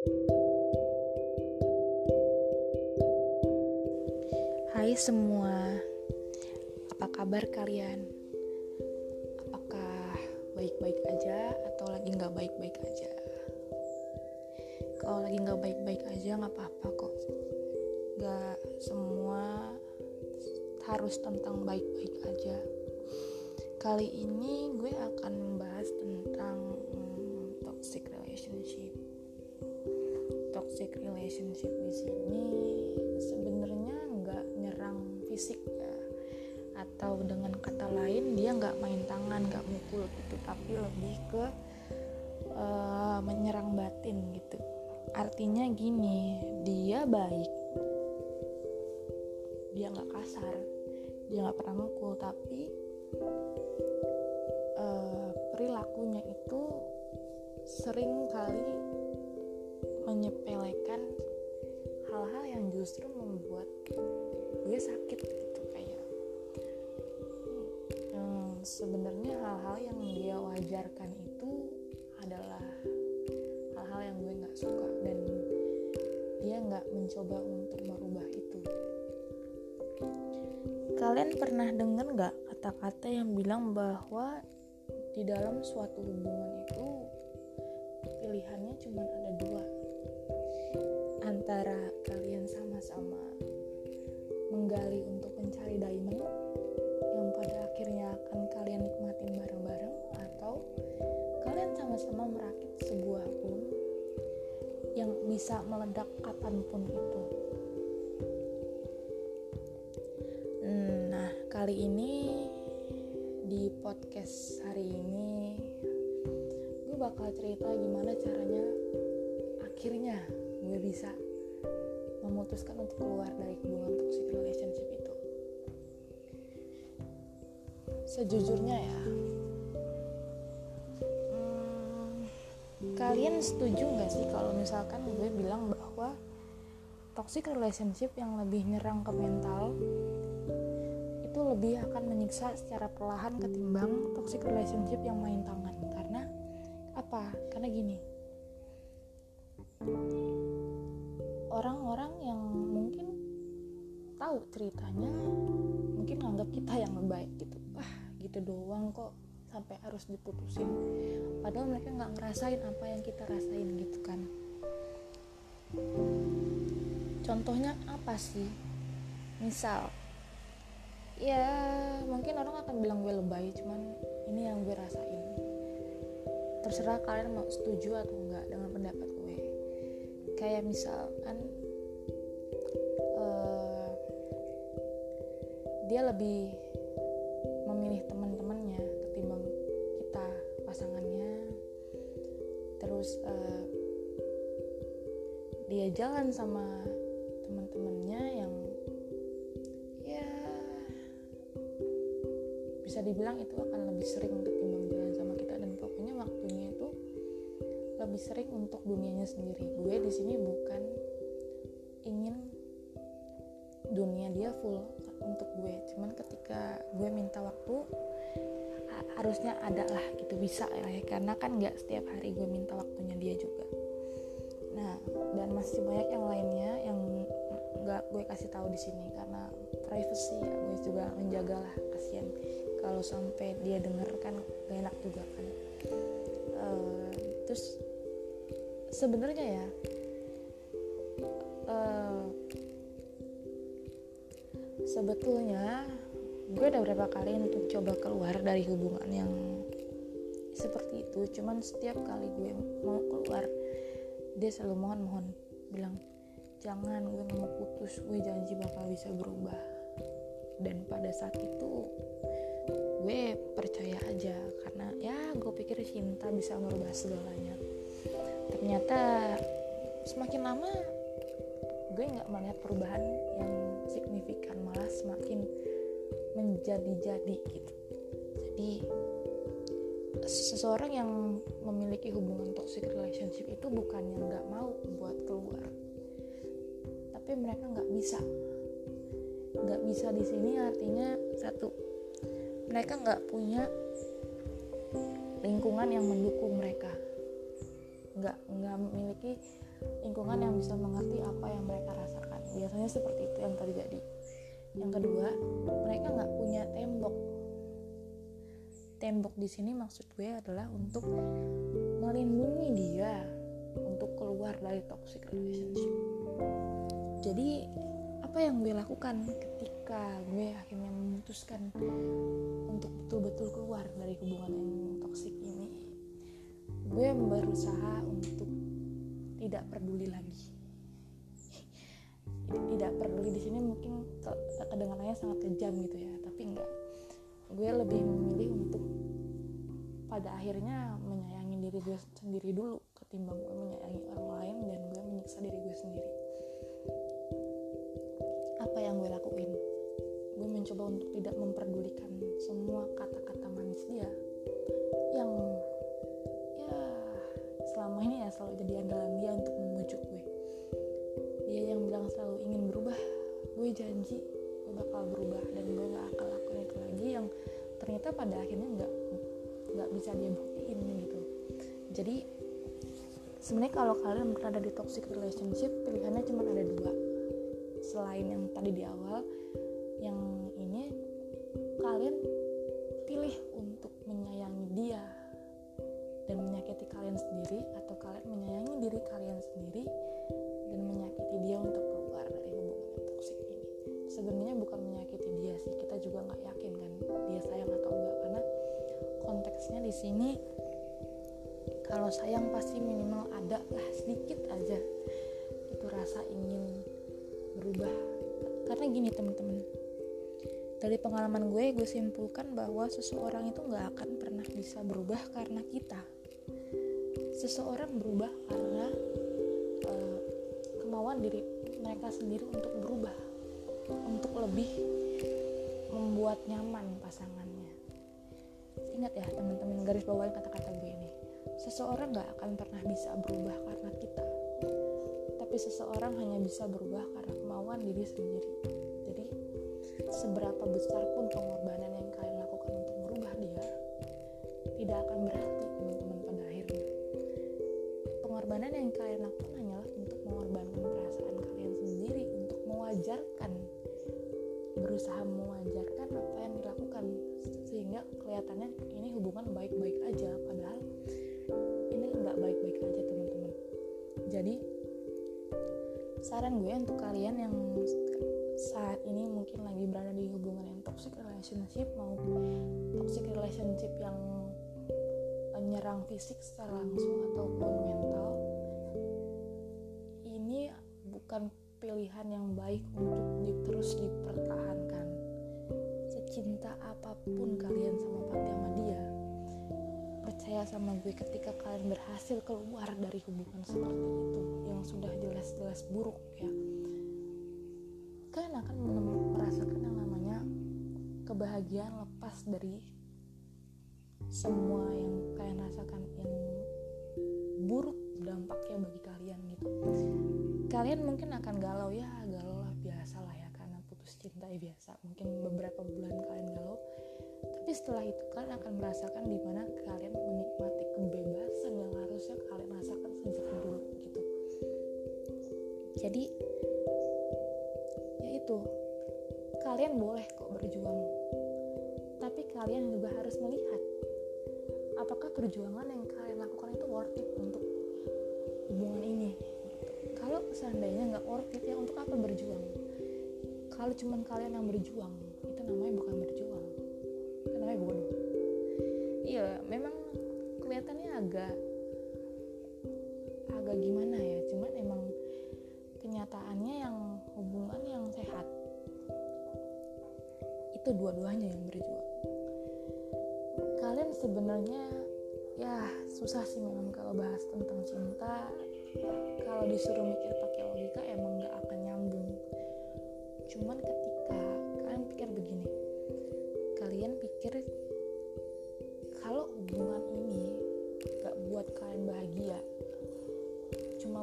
Hai semua, apa kabar kalian? Apakah baik-baik aja atau lagi nggak baik-baik aja? Kalau lagi nggak baik-baik aja nggak apa-apa kok. Gak semua harus tentang baik-baik aja. Kali ini gue akan membahas tentang hmm, toxic relationship. Toxic relationship di sini sebenarnya nggak nyerang fisik ya. Atau dengan kata lain dia nggak main tangan nggak mukul gitu tapi lebih ke uh, menyerang batin gitu. Artinya gini dia baik. Dia nggak kasar dia nggak pernah mukul tapi uh, perilakunya itu sering kali menyepelekan hal-hal yang justru membuat gue sakit gitu kayak hmm, sebenarnya hal-hal yang dia wajarkan itu adalah hal-hal yang gue nggak suka dan dia nggak mencoba untuk merubah itu. Kalian pernah dengar nggak kata-kata yang bilang bahwa di dalam suatu hubungan itu pilihannya cuma ada dua antara kalian sama-sama menggali untuk mencari diamond yang pada akhirnya akan kalian nikmatin bareng-bareng atau kalian sama-sama merakit sebuah bom yang bisa meledak kapan pun itu. Nah, kali ini di podcast hari ini gue bakal cerita gimana caranya akhirnya gue bisa memutuskan untuk keluar dari hubungan toxic relationship itu. Sejujurnya ya hmm, kalian setuju nggak sih kalau misalkan gue bilang bahwa toxic relationship yang lebih nyerang ke mental itu lebih akan menyiksa secara perlahan ketimbang toxic relationship yang main tangan? Karena apa? Karena gini tahu ceritanya. Mungkin nganggap kita yang baik gitu. Wah gitu doang kok. Sampai harus diputusin. Padahal mereka nggak ngerasain apa yang kita rasain gitu kan. Contohnya apa sih? Misal ya mungkin orang akan bilang gue lebay cuman ini yang gue rasain. Terserah kalian mau setuju atau enggak dengan pendapat gue. Kayak misalkan dia lebih memilih teman-temannya ketimbang kita pasangannya. Terus uh, dia jalan sama teman-temannya yang ya bisa dibilang itu akan lebih sering ketimbang jalan sama kita. Dan pokoknya waktunya itu lebih sering untuk dunianya sendiri. Gue di sini bukan dia full untuk gue. Cuman ketika gue minta waktu harusnya ada lah gitu bisa ya. Karena kan nggak setiap hari gue minta waktunya dia juga. Nah dan masih banyak yang lainnya yang nggak gue kasih tahu di sini karena privacy gue juga menjaga lah kasihan. Kalau sampai dia denger kan gak enak juga kan. Uh, terus sebenarnya ya sebetulnya gue udah berapa kali untuk coba keluar dari hubungan yang seperti itu. Cuman setiap kali gue mau keluar dia selalu mohon mohon bilang jangan gue mau putus gue janji bakal bisa berubah. Dan pada saat itu gue percaya aja karena ya gue pikir cinta bisa merubah segalanya. Ternyata semakin lama gue nggak melihat perubahan yang semakin menjadi-jadi gitu. Jadi seseorang yang memiliki hubungan toxic relationship itu bukan yang nggak mau buat keluar tapi mereka nggak bisa. Nggak bisa di sini artinya satu mereka nggak punya lingkungan yang mendukung mereka. Nggak nggak memiliki lingkungan yang bisa mengerti apa yang mereka rasakan. Biasanya seperti itu yang terjadi yang kedua mereka nggak punya tembok. Tembok di sini maksud gue adalah untuk melindungi dia untuk keluar dari toxic relationship. Jadi apa yang gue lakukan ketika gue akhirnya memutuskan untuk betul-betul keluar dari hubungan yang toksik ini gue berusaha untuk tidak peduli lagi tidak peduli di sini mungkin kedengarannya sangat kejam gitu ya. Tapi enggak gue lebih memilih untuk pada akhirnya menyayangi diri gue sendiri dulu ketimbang gue menyayangi orang lain dan gue menyiksa diri gue sendiri. Apa yang gue lakuin? Gue mencoba untuk tidak memperdulikan ternyata pada akhirnya nggak nggak bisa dia buktiin gitu. Jadi sebenarnya kalau kalian berada di toxic relationship pilihannya cuma ada dua. Selain yang tadi di awal yang ini kalian pilih untuk menyayangi dia dan menyakiti kalian sendiri atau kalian menyayangi diri kalian sendiri dan menyakiti dia untuk keluar dari hubungan yang toksik ini. Sebenarnya bukan menyakiti dia sih kita juga nggak yakin dia sayang atau enggak. Karena konteksnya di sini kalau sayang pasti minimal ada lah sedikit aja. Itu rasa ingin berubah. Karena gini teman-teman dari pengalaman gue gue simpulkan bahwa seseorang itu nggak akan pernah bisa berubah karena kita. Seseorang berubah karena uh, kemauan diri mereka sendiri untuk berubah untuk lebih membuat nyaman pasangannya. Ingat ya teman-teman garis bawahi kata-kata gue ini. Seseorang gak akan pernah bisa berubah karena kita. Tapi seseorang hanya bisa berubah karena kemauan diri sendiri. Jadi seberapa besar pun pengorbanan yang kalian berusaha mewajarkan apa yang dilakukan sehingga kelihatannya ini hubungan baik-baik aja padahal ini nggak baik-baik aja teman-teman. Jadi saran gue untuk kalian yang saat ini mungkin lagi berada di hubungan yang toxic relationship mau toxic relationship yang menyerang fisik secara langsung ataupun mental ini bukan pilihan yang baik untuk terus dipertahankan secinta apa pun kalian sama sama dia percaya sama gue ketika kalian berhasil keluar dari hubungan seperti itu yang sudah jelas-jelas buruk ya. Kalian akan merasakan yang namanya kebahagiaan lepas dari semua yang kalian rasakan yang buruk dampaknya bagi kalian gitu. Kalian mungkin akan galau ya galau lah biasa lah ya karena putus cinta ya biasa. Mungkin beberapa bulan tapi setelah itu kalian akan merasakan di mana kalian menikmati kebebasan yang harusnya kalian rasakan sejak dulu gitu. Jadi ya itu kalian boleh kok berjuang tapi kalian juga harus melihat apakah perjuangan yang kalian lakukan itu worth it untuk hubungan ini? Kalau seandainya nggak worth it ya untuk apa berjuang? Kalau cuman kalian yang berjuang itu namanya bukan berjuang agak agak gimana ya cuman emang kenyataannya yang hubungan yang sehat itu dua-duanya yang berjuang. Kalian sebenarnya ya susah sih memang kalau bahas tentang cinta. Kalau disuruh mikir pakai logika emang nggak akan nyambung. Cuman ketika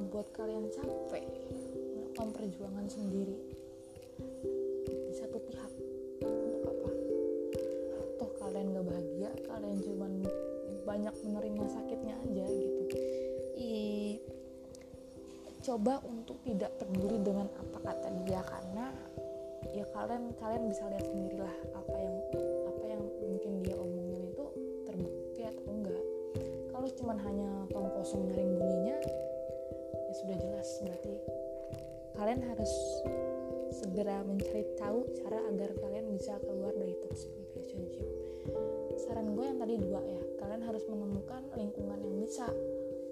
cuma buat kalian capek melakukan perjuangan sendiri di satu pihak. Untuk apa? Toh kalian gak bahagia kalian cuma banyak menerima sakitnya aja gitu. Ih coba untuk tidak peduli dengan apa kata dia karena ya kalian kalian bisa lihat sendirilah apa yang apa yang mungkin dia omongin itu terbukti atau enggak. Kalau cuman hanya tong kosong nyaring bunyinya ya sudah jelas berarti kalian harus segera mencari tahu cara agar kalian bisa keluar dari toxic relationship. Saran gue yang tadi dua ya kalian harus menemukan lingkungan yang bisa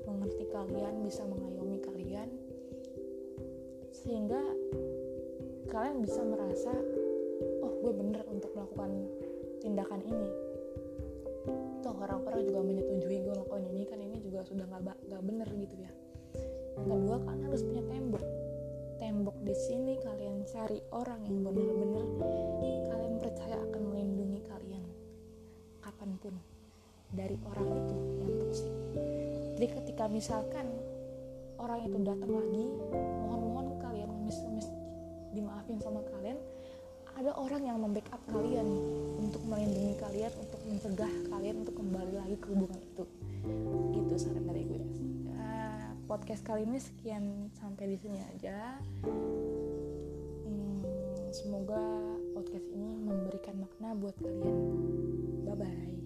mengerti kalian bisa mengayomi kalian sehingga kalian bisa merasa oh gue bener untuk melakukan tindakan ini. Toh orang-orang juga menyetujui gue melakukan ini kan ini juga sudah nggak nggak bener gitu ya kedua kalian harus punya tembok. Tembok di sini kalian cari orang yang bener-bener kalian percaya akan melindungi kalian kapan pun dari orang itu yang toksik. Jadi ketika misalkan orang itu datang lagi mohon-mohon kalian ngemis-ngemis dimaafin sama kalian ada orang yang membackup kalian untuk melindungi kalian untuk mencegah kalian untuk kembali lagi ke hubungan itu. Gitu saran podcast kali ini sekian sampai di sini aja. Hmm, semoga podcast ini memberikan makna buat kalian. Bye bye